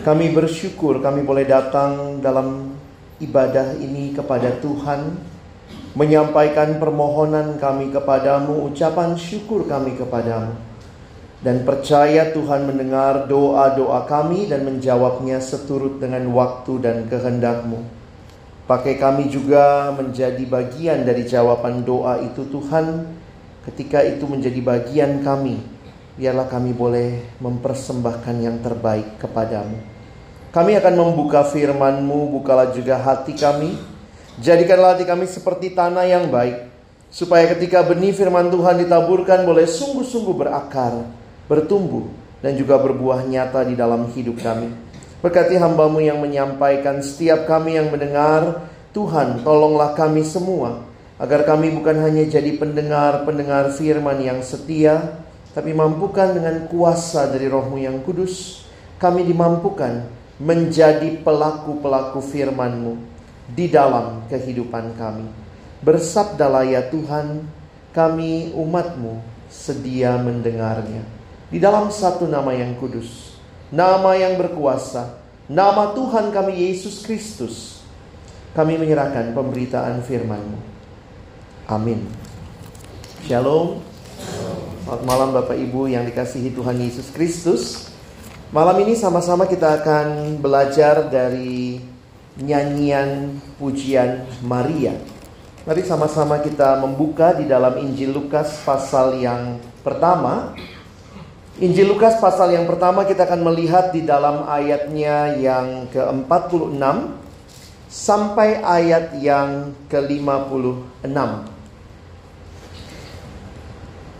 Kami bersyukur kami boleh datang dalam ibadah ini kepada Tuhan Menyampaikan permohonan kami kepadamu, ucapan syukur kami kepadamu. Dan percaya Tuhan mendengar doa-doa kami dan menjawabnya seturut dengan waktu dan kehendakmu. Pakai kami juga menjadi bagian dari jawaban doa itu Tuhan. Ketika itu menjadi bagian kami biarlah kami boleh mempersembahkan yang terbaik kepadamu. Kami akan membuka firman-Mu, bukalah juga hati kami. Jadikanlah hati kami seperti tanah yang baik, supaya ketika benih firman Tuhan ditaburkan boleh sungguh-sungguh berakar, bertumbuh, dan juga berbuah nyata di dalam hidup kami. Berkati hambamu yang menyampaikan setiap kami yang mendengar, Tuhan tolonglah kami semua, agar kami bukan hanya jadi pendengar-pendengar firman yang setia, tapi mampukan dengan kuasa dari rohmu yang kudus, kami dimampukan menjadi pelaku-pelaku firman-Mu di dalam kehidupan kami. Bersabdalah ya Tuhan, kami umat-Mu sedia mendengarnya. Di dalam satu nama yang kudus, nama yang berkuasa, nama Tuhan kami Yesus Kristus, kami menyerahkan pemberitaan firman-Mu. Amin. Shalom. Selamat malam Bapak Ibu yang dikasihi Tuhan Yesus Kristus. Malam ini sama-sama kita akan belajar dari nyanyian pujian Maria. Mari sama-sama kita membuka di dalam Injil Lukas pasal yang pertama. Injil Lukas pasal yang pertama kita akan melihat di dalam ayatnya yang ke-46 sampai ayat yang ke-56.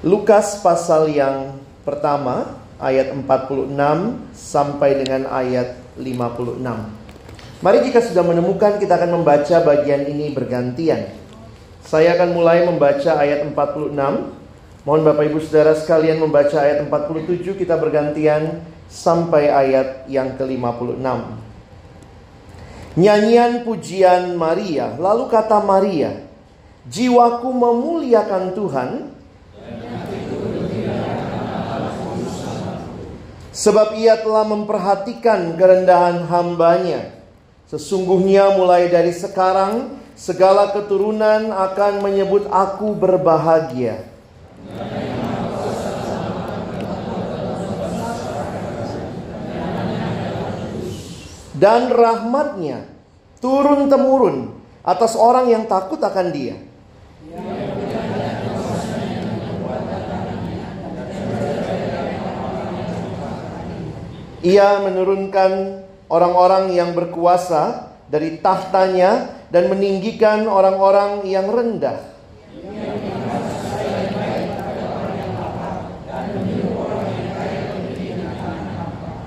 Lukas pasal yang pertama ayat 46 sampai dengan ayat 56. Mari jika sudah menemukan kita akan membaca bagian ini bergantian. Saya akan mulai membaca ayat 46. Mohon Bapak Ibu Saudara sekalian membaca ayat 47 kita bergantian sampai ayat yang ke-56. Nyanyian pujian Maria, lalu kata Maria, "Jiwaku memuliakan Tuhan, Sebab ia telah memperhatikan kerendahan hambanya. Sesungguhnya mulai dari sekarang segala keturunan akan menyebut aku berbahagia. Dan rahmatnya turun-temurun atas orang yang takut akan dia. Ia menurunkan orang-orang yang berkuasa dari tahtanya dan meninggikan orang-orang yang rendah.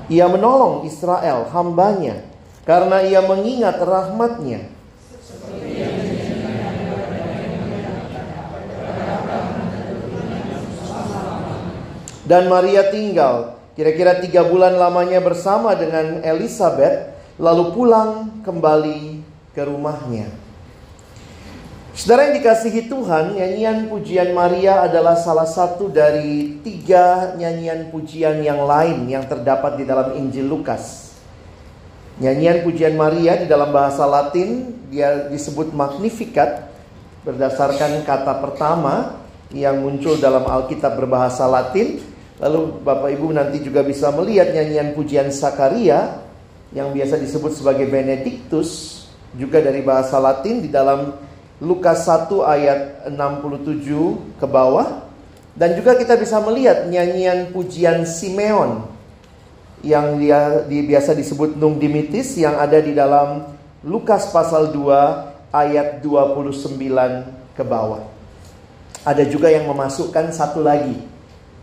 Ia menolong Israel, hambanya, karena ia mengingat rahmatnya. Dan Maria tinggal kira-kira tiga bulan lamanya bersama dengan Elizabeth, lalu pulang kembali ke rumahnya. Saudara yang dikasihi Tuhan, nyanyian pujian Maria adalah salah satu dari tiga nyanyian pujian yang lain yang terdapat di dalam Injil Lukas. Nyanyian pujian Maria di dalam bahasa Latin dia disebut Magnificat berdasarkan kata pertama yang muncul dalam Alkitab berbahasa Latin. Lalu Bapak Ibu nanti juga bisa melihat nyanyian pujian Sakaria yang biasa disebut sebagai Benedictus juga dari bahasa Latin di dalam Lukas 1 ayat 67 ke bawah. Dan juga kita bisa melihat nyanyian pujian Simeon yang dia di, biasa disebut Nung Dimitis yang ada di dalam Lukas pasal 2 ayat 29 ke bawah. Ada juga yang memasukkan satu lagi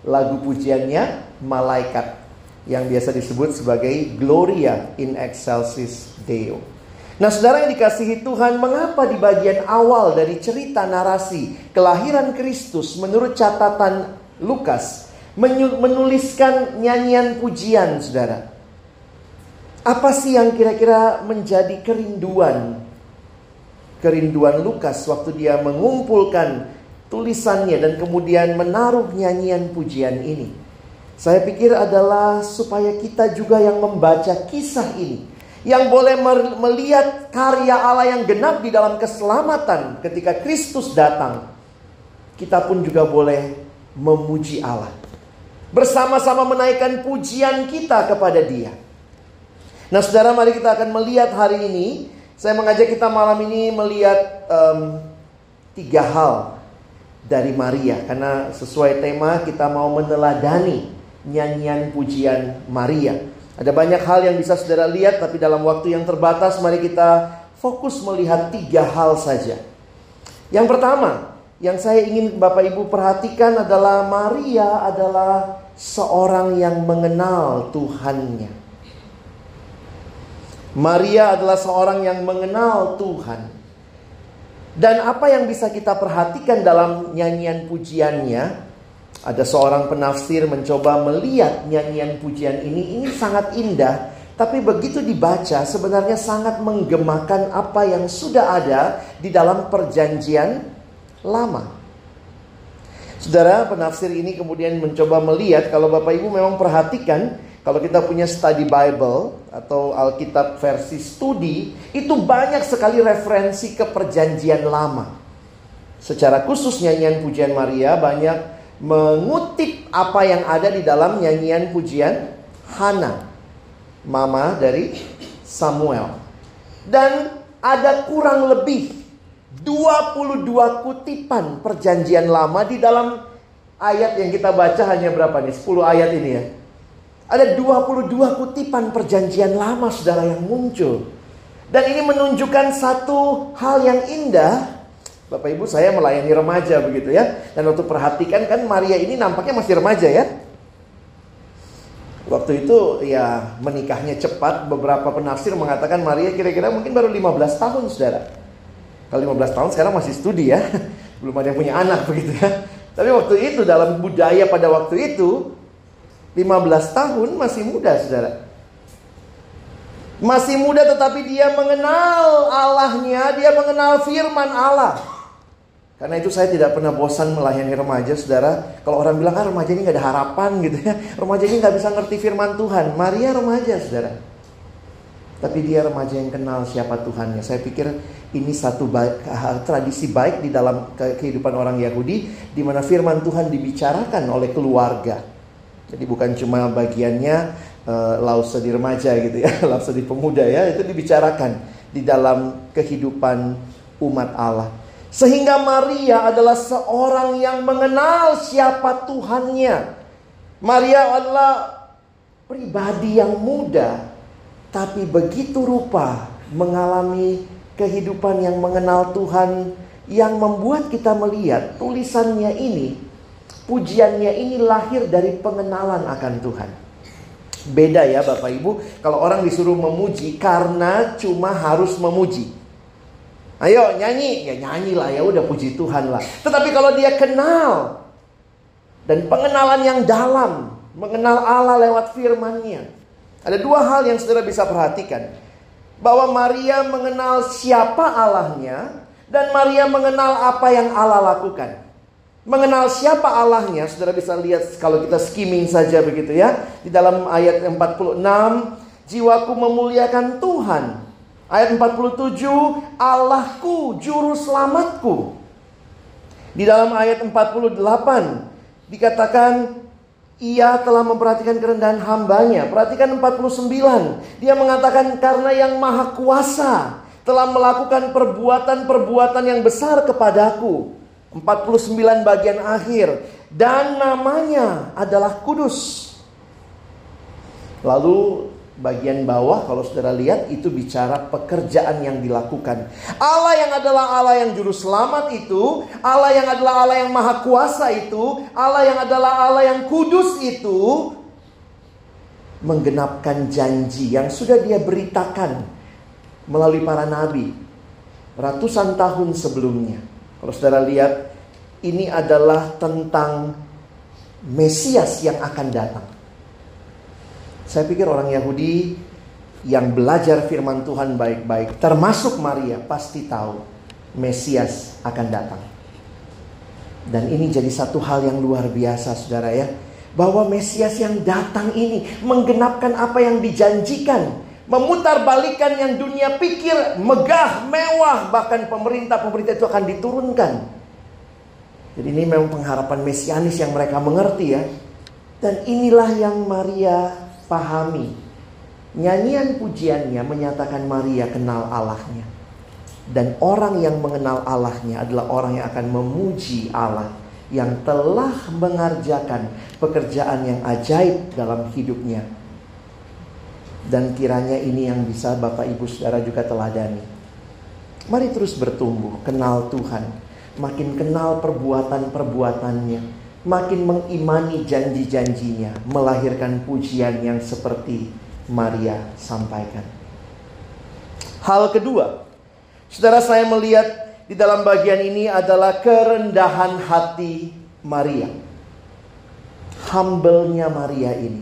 lagu pujiannya Malaikat yang biasa disebut sebagai Gloria in Excelsis Deo. Nah, saudara yang dikasihi Tuhan, mengapa di bagian awal dari cerita narasi kelahiran Kristus menurut catatan Lukas menuliskan nyanyian pujian, saudara? Apa sih yang kira-kira menjadi kerinduan kerinduan Lukas waktu dia mengumpulkan tulisannya dan kemudian menaruh nyanyian pujian ini? Saya pikir adalah supaya kita juga yang membaca kisah ini yang boleh melihat karya Allah yang genap di dalam keselamatan ketika Kristus datang. Kita pun juga boleh memuji Allah. Bersama-sama menaikkan pujian kita kepada Dia. Nah, saudara, mari kita akan melihat hari ini. Saya mengajak kita malam ini melihat um, tiga hal dari Maria, karena sesuai tema kita mau meneladani nyanyian pujian Maria. Ada banyak hal yang bisa saudara lihat, tapi dalam waktu yang terbatas, mari kita fokus melihat tiga hal saja. Yang pertama, yang saya ingin Bapak Ibu perhatikan adalah Maria adalah seorang yang mengenal Tuhannya. Maria adalah seorang yang mengenal Tuhan. Dan apa yang bisa kita perhatikan dalam nyanyian pujiannya ada seorang penafsir mencoba melihat nyanyian pujian ini, ini sangat indah. Tapi begitu dibaca sebenarnya sangat menggemakan apa yang sudah ada di dalam perjanjian lama. Saudara penafsir ini kemudian mencoba melihat kalau Bapak Ibu memang perhatikan kalau kita punya study Bible atau Alkitab versi studi itu banyak sekali referensi ke perjanjian lama. Secara khusus nyanyian pujian Maria banyak mengutip apa yang ada di dalam nyanyian pujian Hana, mama dari Samuel. Dan ada kurang lebih 22 kutipan perjanjian lama di dalam ayat yang kita baca hanya berapa nih? 10 ayat ini ya. Ada 22 kutipan perjanjian lama saudara yang muncul. Dan ini menunjukkan satu hal yang indah Bapak Ibu saya melayani remaja begitu ya. Dan waktu perhatikan kan Maria ini nampaknya masih remaja ya. Waktu itu ya menikahnya cepat. Beberapa penafsir mengatakan Maria kira-kira mungkin baru 15 tahun saudara. Kalau 15 tahun sekarang masih studi ya. Belum ada yang punya anak begitu ya. Tapi waktu itu dalam budaya pada waktu itu 15 tahun masih muda saudara. Masih muda tetapi dia mengenal Allahnya, dia mengenal firman Allah. Karena itu saya tidak pernah bosan melayani remaja, saudara. Kalau orang bilang, ah remaja ini gak ada harapan gitu ya. Remaja ini gak bisa ngerti firman Tuhan. Maria remaja, saudara. Tapi dia remaja yang kenal siapa Tuhannya. Saya pikir ini satu baik, tradisi baik di dalam kehidupan orang Yahudi. di mana firman Tuhan dibicarakan oleh keluarga. Jadi bukan cuma bagiannya uh, lause di remaja gitu ya. lause di pemuda ya. Itu dibicarakan di dalam kehidupan umat Allah. Sehingga Maria adalah seorang yang mengenal siapa Tuhannya. Maria adalah pribadi yang muda, tapi begitu rupa mengalami kehidupan yang mengenal Tuhan yang membuat kita melihat tulisannya ini, pujiannya ini lahir dari pengenalan akan Tuhan. Beda ya Bapak Ibu, kalau orang disuruh memuji karena cuma harus memuji. Ayo nyanyi, ya nyanyi lah ya udah puji Tuhan lah. Tetapi kalau dia kenal dan pengenalan yang dalam, mengenal Allah lewat firman-Nya. Ada dua hal yang saudara bisa perhatikan. Bahwa Maria mengenal siapa Allahnya Dan Maria mengenal apa yang Allah lakukan. Mengenal siapa Allahnya, saudara bisa lihat kalau kita skimming saja begitu ya. Di dalam ayat 46, jiwaku memuliakan Tuhan. Ayat 47, Allahku, juru selamatku. Di dalam ayat 48, dikatakan ia telah memperhatikan kerendahan hambanya. Perhatikan 49. Dia mengatakan karena yang maha kuasa telah melakukan perbuatan-perbuatan yang besar kepadaku. 49 bagian akhir dan namanya adalah kudus. Lalu bagian bawah kalau saudara lihat itu bicara pekerjaan yang dilakukan. Allah yang adalah Allah yang juru selamat itu, Allah yang adalah Allah yang maha kuasa itu, Allah yang adalah Allah yang kudus itu menggenapkan janji yang sudah dia beritakan melalui para nabi ratusan tahun sebelumnya. Kalau saudara lihat, ini adalah tentang Mesias yang akan datang. Saya pikir orang Yahudi yang belajar firman Tuhan baik-baik, termasuk Maria, pasti tahu Mesias akan datang. Dan ini jadi satu hal yang luar biasa, saudara ya. Bahwa Mesias yang datang ini menggenapkan apa yang dijanjikan memutar balikan yang dunia pikir megah, mewah, bahkan pemerintah-pemerintah itu akan diturunkan. Jadi ini memang pengharapan mesianis yang mereka mengerti ya. Dan inilah yang Maria pahami. Nyanyian pujiannya menyatakan Maria kenal Allahnya. Dan orang yang mengenal Allahnya adalah orang yang akan memuji Allah yang telah mengerjakan pekerjaan yang ajaib dalam hidupnya dan kiranya ini yang bisa Bapak Ibu Saudara juga teladani. Mari terus bertumbuh, kenal Tuhan. Makin kenal perbuatan-perbuatannya. Makin mengimani janji-janjinya. Melahirkan pujian yang seperti Maria sampaikan. Hal kedua, saudara saya melihat di dalam bagian ini adalah kerendahan hati Maria. Humble-nya Maria ini.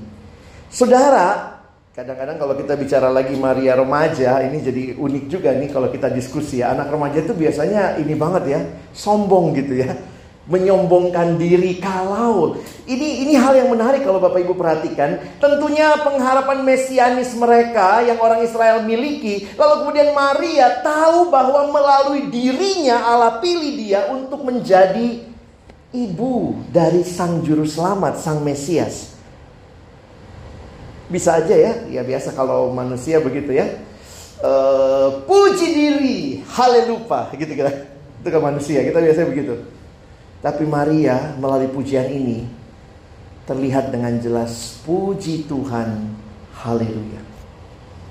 Saudara, Kadang-kadang kalau kita bicara lagi Maria remaja, ini jadi unik juga nih kalau kita diskusi ya. Anak remaja itu biasanya ini banget ya, sombong gitu ya. Menyombongkan diri kalau ini ini hal yang menarik kalau Bapak Ibu perhatikan. Tentunya pengharapan mesianis mereka yang orang Israel miliki, lalu kemudian Maria tahu bahwa melalui dirinya Allah pilih dia untuk menjadi ibu dari sang juru selamat, sang Mesias. Bisa aja ya, ya biasa kalau manusia begitu ya. Uh, puji diri, halelupa, gitu kan. Itu kan manusia, kita biasanya begitu. Tapi Maria melalui pujian ini terlihat dengan jelas puji Tuhan, haleluya.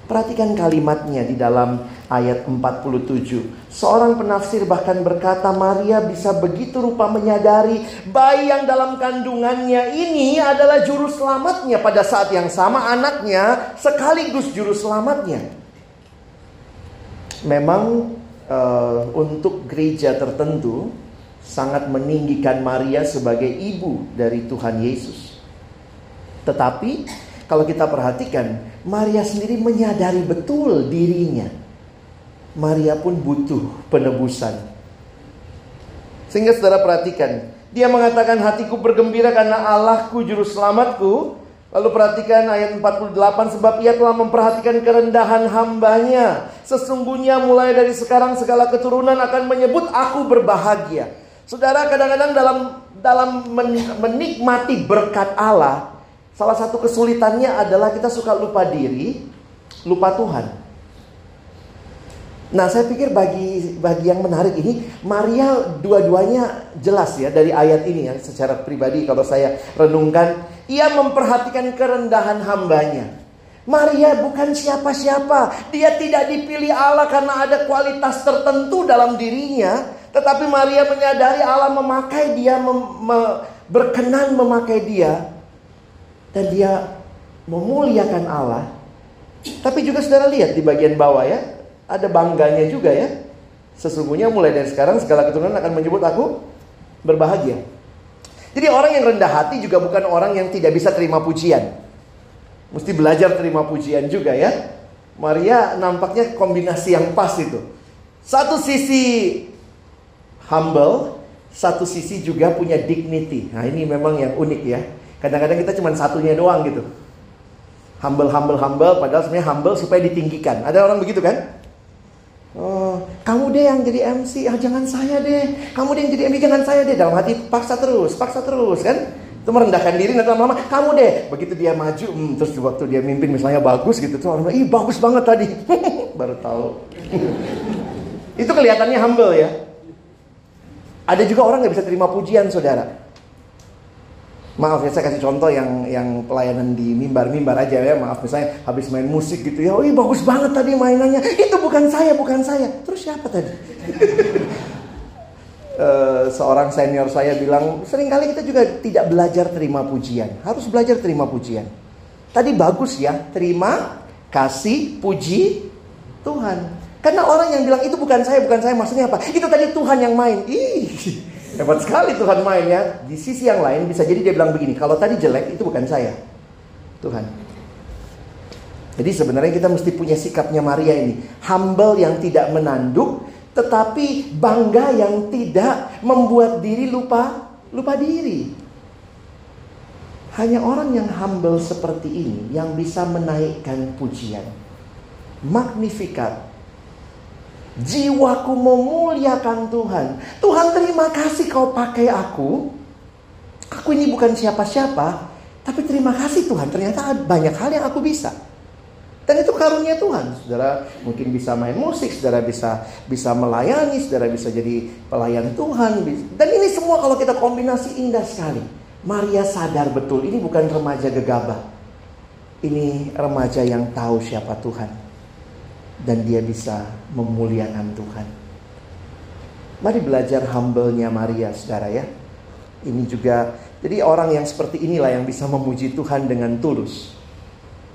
Perhatikan kalimatnya di dalam ayat 47. Seorang penafsir bahkan berkata Maria bisa begitu rupa menyadari bayi yang dalam kandungannya ini adalah juru selamatnya pada saat yang sama anaknya sekaligus juru selamatnya. Memang uh, untuk gereja tertentu sangat meninggikan Maria sebagai ibu dari Tuhan Yesus. Tetapi kalau kita perhatikan, Maria sendiri menyadari betul dirinya. Maria pun butuh penebusan. Sehingga saudara perhatikan, dia mengatakan hatiku bergembira karena Allahku juru selamatku. Lalu perhatikan ayat 48 sebab ia telah memperhatikan kerendahan hambanya. Sesungguhnya mulai dari sekarang segala keturunan akan menyebut aku berbahagia. Saudara kadang-kadang dalam dalam menikmati berkat Allah, Salah satu kesulitannya adalah kita suka lupa diri, lupa Tuhan. Nah, saya pikir bagi bagi yang menarik ini, Maria dua-duanya jelas ya dari ayat ini ya secara pribadi kalau saya renungkan, ia memperhatikan kerendahan hambanya. Maria bukan siapa-siapa, dia tidak dipilih Allah karena ada kualitas tertentu dalam dirinya, tetapi Maria menyadari Allah memakai dia, mem, me, berkenan memakai dia dan dia memuliakan Allah. Tapi juga saudara lihat di bagian bawah ya, ada bangganya juga ya. Sesungguhnya mulai dari sekarang segala keturunan akan menyebut aku berbahagia. Jadi orang yang rendah hati juga bukan orang yang tidak bisa terima pujian. Mesti belajar terima pujian juga ya. Maria nampaknya kombinasi yang pas itu. Satu sisi humble, satu sisi juga punya dignity. Nah ini memang yang unik ya. Kadang-kadang kita cuma satunya doang gitu. Humble, humble, humble, padahal sebenarnya humble supaya ditinggikan. Ada orang begitu kan? Oh, kamu deh yang jadi MC, ah jangan saya deh. Kamu deh yang jadi MC, jangan saya deh. Dalam hati paksa terus, paksa terus kan? Itu merendahkan diri nanti lama-lama kamu deh. Begitu dia maju, hmm, terus waktu dia mimpin misalnya bagus gitu tuh orang ih bagus banget tadi. Baru tahu. Itu kelihatannya humble ya. Ada juga orang nggak bisa terima pujian saudara. Maaf ya saya kasih contoh yang yang pelayanan di mimbar-mimbar aja ya. Maaf misalnya habis main musik gitu ya. Oh iya bagus banget tadi mainannya. Itu bukan saya, bukan saya. Terus siapa tadi? uh, seorang senior saya bilang, sering kali kita juga tidak belajar terima pujian. Harus belajar terima pujian. Tadi bagus ya, terima, kasih, puji Tuhan. Karena orang yang bilang itu bukan saya, bukan saya, maksudnya apa? Itu tadi Tuhan yang main. Ih, Hebat sekali Tuhan mainnya. Di sisi yang lain bisa jadi dia bilang begini, kalau tadi jelek itu bukan saya. Tuhan. Jadi sebenarnya kita mesti punya sikapnya Maria ini. Humble yang tidak menanduk, tetapi bangga yang tidak membuat diri lupa lupa diri. Hanya orang yang humble seperti ini yang bisa menaikkan pujian. Magnificat Jiwaku memuliakan Tuhan. Tuhan terima kasih kau pakai aku. Aku ini bukan siapa-siapa. Tapi terima kasih Tuhan. Ternyata banyak hal yang aku bisa. Dan itu karunia Tuhan. Saudara mungkin bisa main musik, saudara bisa bisa melayani, saudara bisa jadi pelayan Tuhan. Dan ini semua kalau kita kombinasi indah sekali. Maria sadar betul ini bukan remaja gegabah. Ini remaja yang tahu siapa Tuhan dan dia bisa memuliakan Tuhan. Mari belajar humble-nya Maria, saudara ya. Ini juga, jadi orang yang seperti inilah yang bisa memuji Tuhan dengan tulus.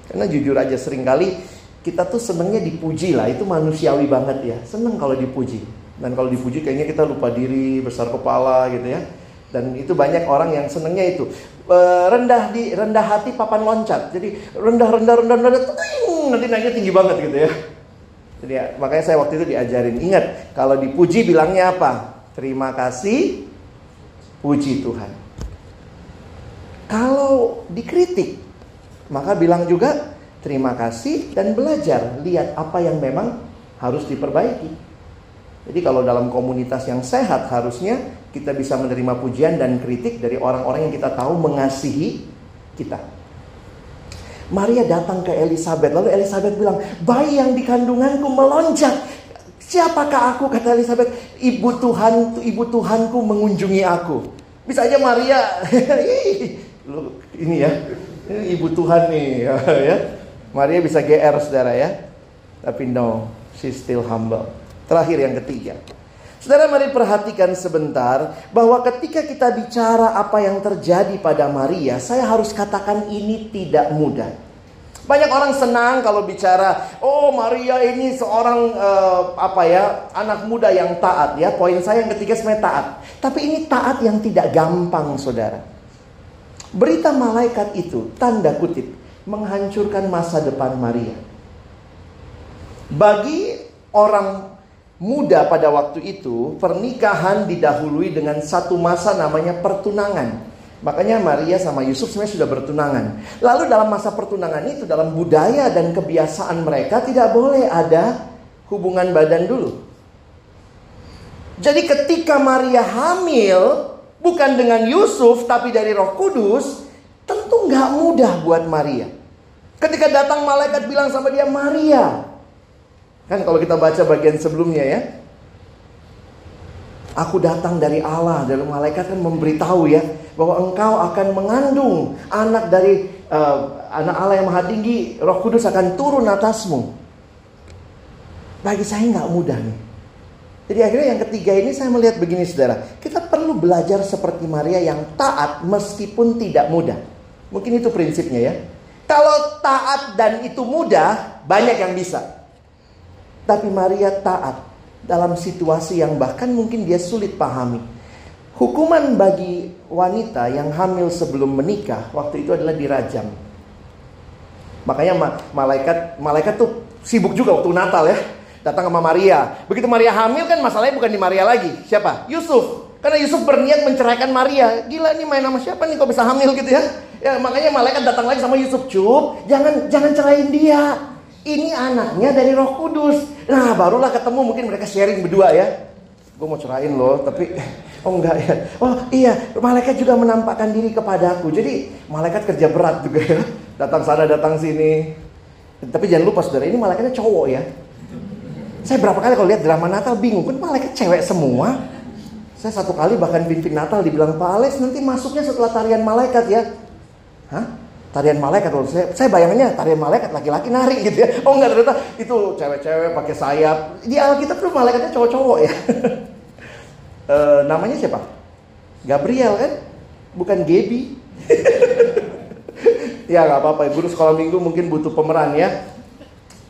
Karena jujur aja sering kali kita tuh senengnya dipuji lah, itu manusiawi banget ya. Seneng kalau dipuji. Dan kalau dipuji kayaknya kita lupa diri, besar kepala gitu ya. Dan itu banyak orang yang senengnya itu e, rendah di rendah hati papan loncat. Jadi rendah rendah rendah rendah, nanti naiknya tinggi banget gitu ya. Jadi ya, makanya saya waktu itu diajarin ingat kalau dipuji bilangnya apa? Terima kasih, puji Tuhan. Kalau dikritik, maka bilang juga terima kasih dan belajar lihat apa yang memang harus diperbaiki. Jadi kalau dalam komunitas yang sehat harusnya kita bisa menerima pujian dan kritik dari orang-orang yang kita tahu mengasihi kita. Maria datang ke Elizabeth. Lalu Elizabeth bilang, bayi yang di kandunganku melonjak. Siapakah aku? Kata Elizabeth, ibu Tuhan, ibu Tuhanku mengunjungi aku. Bisa aja Maria, ini ya, ibu Tuhan nih, ya. Maria bisa GR saudara ya. Tapi no, she still humble. Terakhir yang ketiga. Saudara mari perhatikan sebentar bahwa ketika kita bicara apa yang terjadi pada Maria, saya harus katakan ini tidak mudah. Banyak orang senang kalau bicara, oh Maria ini seorang uh, apa ya, anak muda yang taat ya. Poin saya yang ketiga sebenarnya taat. Tapi ini taat yang tidak gampang, Saudara. Berita malaikat itu tanda kutip menghancurkan masa depan Maria. Bagi orang muda pada waktu itu, pernikahan didahului dengan satu masa namanya pertunangan. Makanya Maria sama Yusuf sebenarnya sudah bertunangan. Lalu dalam masa pertunangan itu dalam budaya dan kebiasaan mereka tidak boleh ada hubungan badan dulu. Jadi ketika Maria hamil bukan dengan Yusuf tapi dari Roh Kudus, tentu nggak mudah buat Maria. Ketika datang malaikat bilang sama dia Maria. Kan kalau kita baca bagian sebelumnya ya, Aku datang dari Allah, dari malaikat kan memberitahu ya bahwa engkau akan mengandung anak dari uh, anak Allah yang maha tinggi, Roh Kudus akan turun atasmu. Bagi saya nggak mudah nih. Jadi akhirnya yang ketiga ini saya melihat begini saudara, kita perlu belajar seperti Maria yang taat meskipun tidak mudah. Mungkin itu prinsipnya ya. Kalau taat dan itu mudah, banyak yang bisa. Tapi Maria taat dalam situasi yang bahkan mungkin dia sulit pahami. Hukuman bagi wanita yang hamil sebelum menikah waktu itu adalah dirajam. Makanya malaikat malaikat tuh sibuk juga waktu Natal ya. Datang sama Maria. Begitu Maria hamil kan masalahnya bukan di Maria lagi. Siapa? Yusuf. Karena Yusuf berniat menceraikan Maria. Gila nih main sama siapa nih kok bisa hamil gitu ya? Ya makanya malaikat datang lagi sama Yusuf. Cup, jangan jangan cerain dia. Ini anaknya dari Roh Kudus. Nah, barulah ketemu mungkin mereka sharing berdua ya. Gue mau cerain loh, tapi oh enggak ya. Oh iya, malaikat juga menampakkan diri kepadaku. Jadi malaikat kerja berat juga ya. Datang sana, datang sini. Tapi jangan lupa saudara, ini malaikatnya cowok ya. Saya berapa kali kalau lihat drama Natal bingung, kan malaikat cewek semua. Saya satu kali bahkan pimpin Natal dibilang Pak Alex nanti masuknya setelah tarian malaikat ya. Hah? Tarian malaikat loh. Saya, saya bayangannya tarian malaikat laki-laki nari gitu ya. Oh enggak ternyata itu cewek-cewek pakai sayap. Di Alkitab tuh malaikatnya cowok-cowok ya. e, namanya siapa? Gabriel kan? Bukan Gaby. ya nggak apa-apa. Guru sekolah minggu mungkin butuh pemeran ya.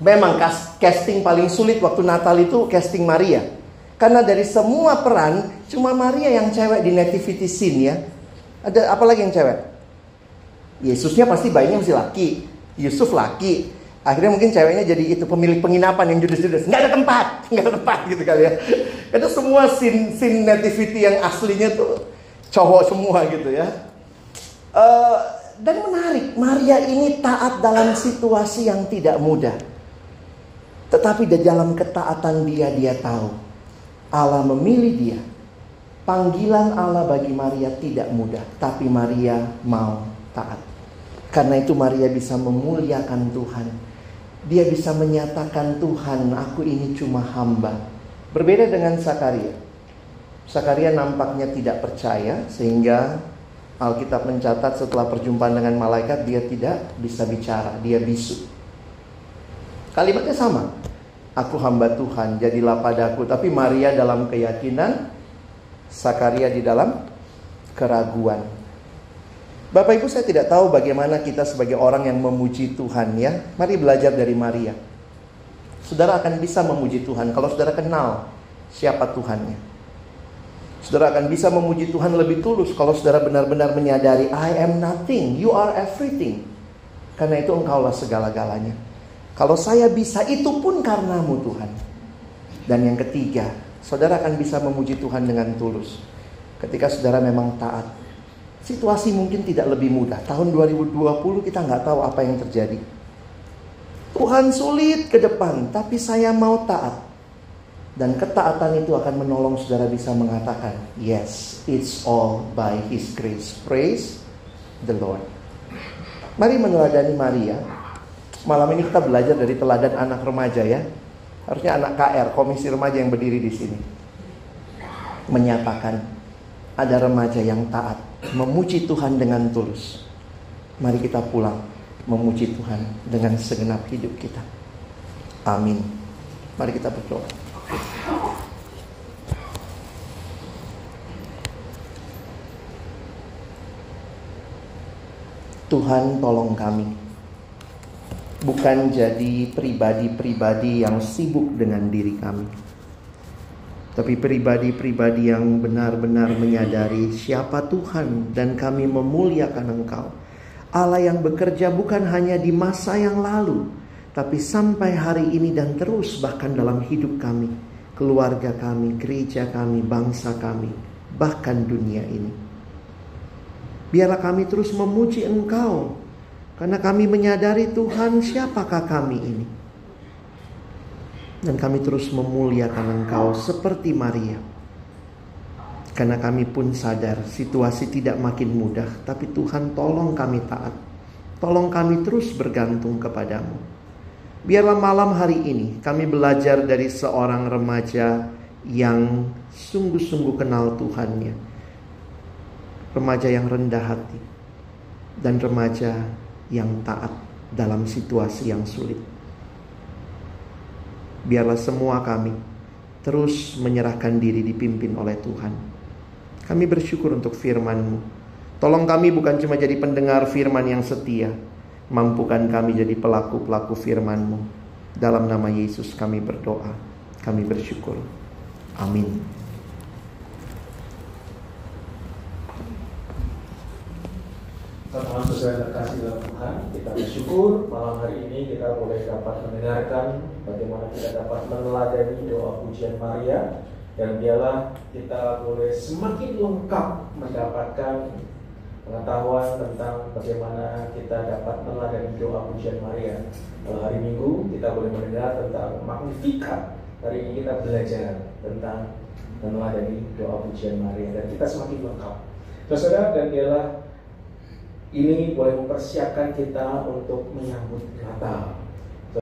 Memang casting paling sulit waktu Natal itu casting Maria. Karena dari semua peran, cuma Maria yang cewek di nativity scene ya. Ada apa lagi yang cewek? Yesusnya pasti bayinya masih laki. Yusuf laki. Akhirnya mungkin ceweknya jadi itu pemilik penginapan yang judes-judes. Nggak ada tempat, nggak ada tempat gitu kali ya. Itu semua scene, scene nativity yang aslinya tuh cowok semua gitu ya. Uh, dan menarik, Maria ini taat dalam situasi yang tidak mudah. Tetapi di dalam ketaatan dia, dia tahu Allah memilih dia. Panggilan Allah bagi Maria tidak mudah, tapi Maria mau taat. Karena itu Maria bisa memuliakan Tuhan. Dia bisa menyatakan Tuhan, aku ini cuma hamba. Berbeda dengan Sakaria. Sakaria nampaknya tidak percaya sehingga Alkitab mencatat setelah perjumpaan dengan malaikat dia tidak bisa bicara, dia bisu. Kalimatnya sama. Aku hamba Tuhan, jadilah padaku. Tapi Maria dalam keyakinan, Sakaria di dalam keraguan. Bapak Ibu saya tidak tahu bagaimana kita sebagai orang yang memuji Tuhan ya. Mari belajar dari Maria. Saudara akan bisa memuji Tuhan kalau saudara kenal siapa Tuhannya. Saudara akan bisa memuji Tuhan lebih tulus kalau saudara benar-benar menyadari I am nothing, you are everything. Karena itu engkaulah segala-galanya. Kalau saya bisa itu pun karenamu Tuhan. Dan yang ketiga, saudara akan bisa memuji Tuhan dengan tulus. Ketika saudara memang taat. Situasi mungkin tidak lebih mudah. Tahun 2020 kita nggak tahu apa yang terjadi. Tuhan sulit ke depan, tapi saya mau taat. Dan ketaatan itu akan menolong saudara bisa mengatakan, yes, it's all by His grace. Praise the Lord. Mari meneladani Maria Malam ini kita belajar dari teladan anak remaja ya. Harusnya anak KR, komisi remaja yang berdiri di sini. Menyatakan ada remaja yang taat, memuji Tuhan dengan tulus. Mari kita pulang memuji Tuhan dengan segenap hidup kita. Amin. Mari kita berdoa. Tuhan tolong kami bukan jadi pribadi-pribadi yang sibuk dengan diri kami, tapi pribadi-pribadi yang benar-benar menyadari siapa Tuhan dan kami memuliakan Engkau. Allah yang bekerja bukan hanya di masa yang lalu, tapi sampai hari ini dan terus bahkan dalam hidup kami, keluarga kami, gereja kami, bangsa kami, bahkan dunia ini. Biarlah kami terus memuji Engkau karena kami menyadari Tuhan siapakah kami ini. Dan kami terus memuliakan Engkau seperti Maria. Karena kami pun sadar situasi tidak makin mudah. Tapi Tuhan tolong kami taat. Tolong kami terus bergantung kepadamu. Biarlah malam hari ini kami belajar dari seorang remaja yang sungguh-sungguh kenal Tuhannya. Remaja yang rendah hati. Dan remaja yang taat dalam situasi yang sulit. Biarlah semua kami terus menyerahkan diri dipimpin oleh Tuhan. Kami bersyukur untuk firman-Mu. Tolong kami bukan cuma jadi pendengar firman yang setia. Mampukan kami jadi pelaku-pelaku firman-Mu. Dalam nama Yesus kami berdoa. Kami bersyukur. Amin. Sesuai terkasih dalam Tuhan, kita bersyukur malam hari ini kita boleh dapat mendengarkan bagaimana kita dapat meneladani doa pujian Maria dan biarlah kita boleh semakin lengkap mendapatkan pengetahuan tentang bagaimana kita dapat meneladani doa pujian Maria. Kalau hari Minggu kita boleh mendengar tentang Magnificat. Hari ini kita belajar tentang meneladani doa pujian Maria dan kita semakin lengkap. Saudara dan biarlah ini boleh mempersiapkan kita untuk menyambut Natal.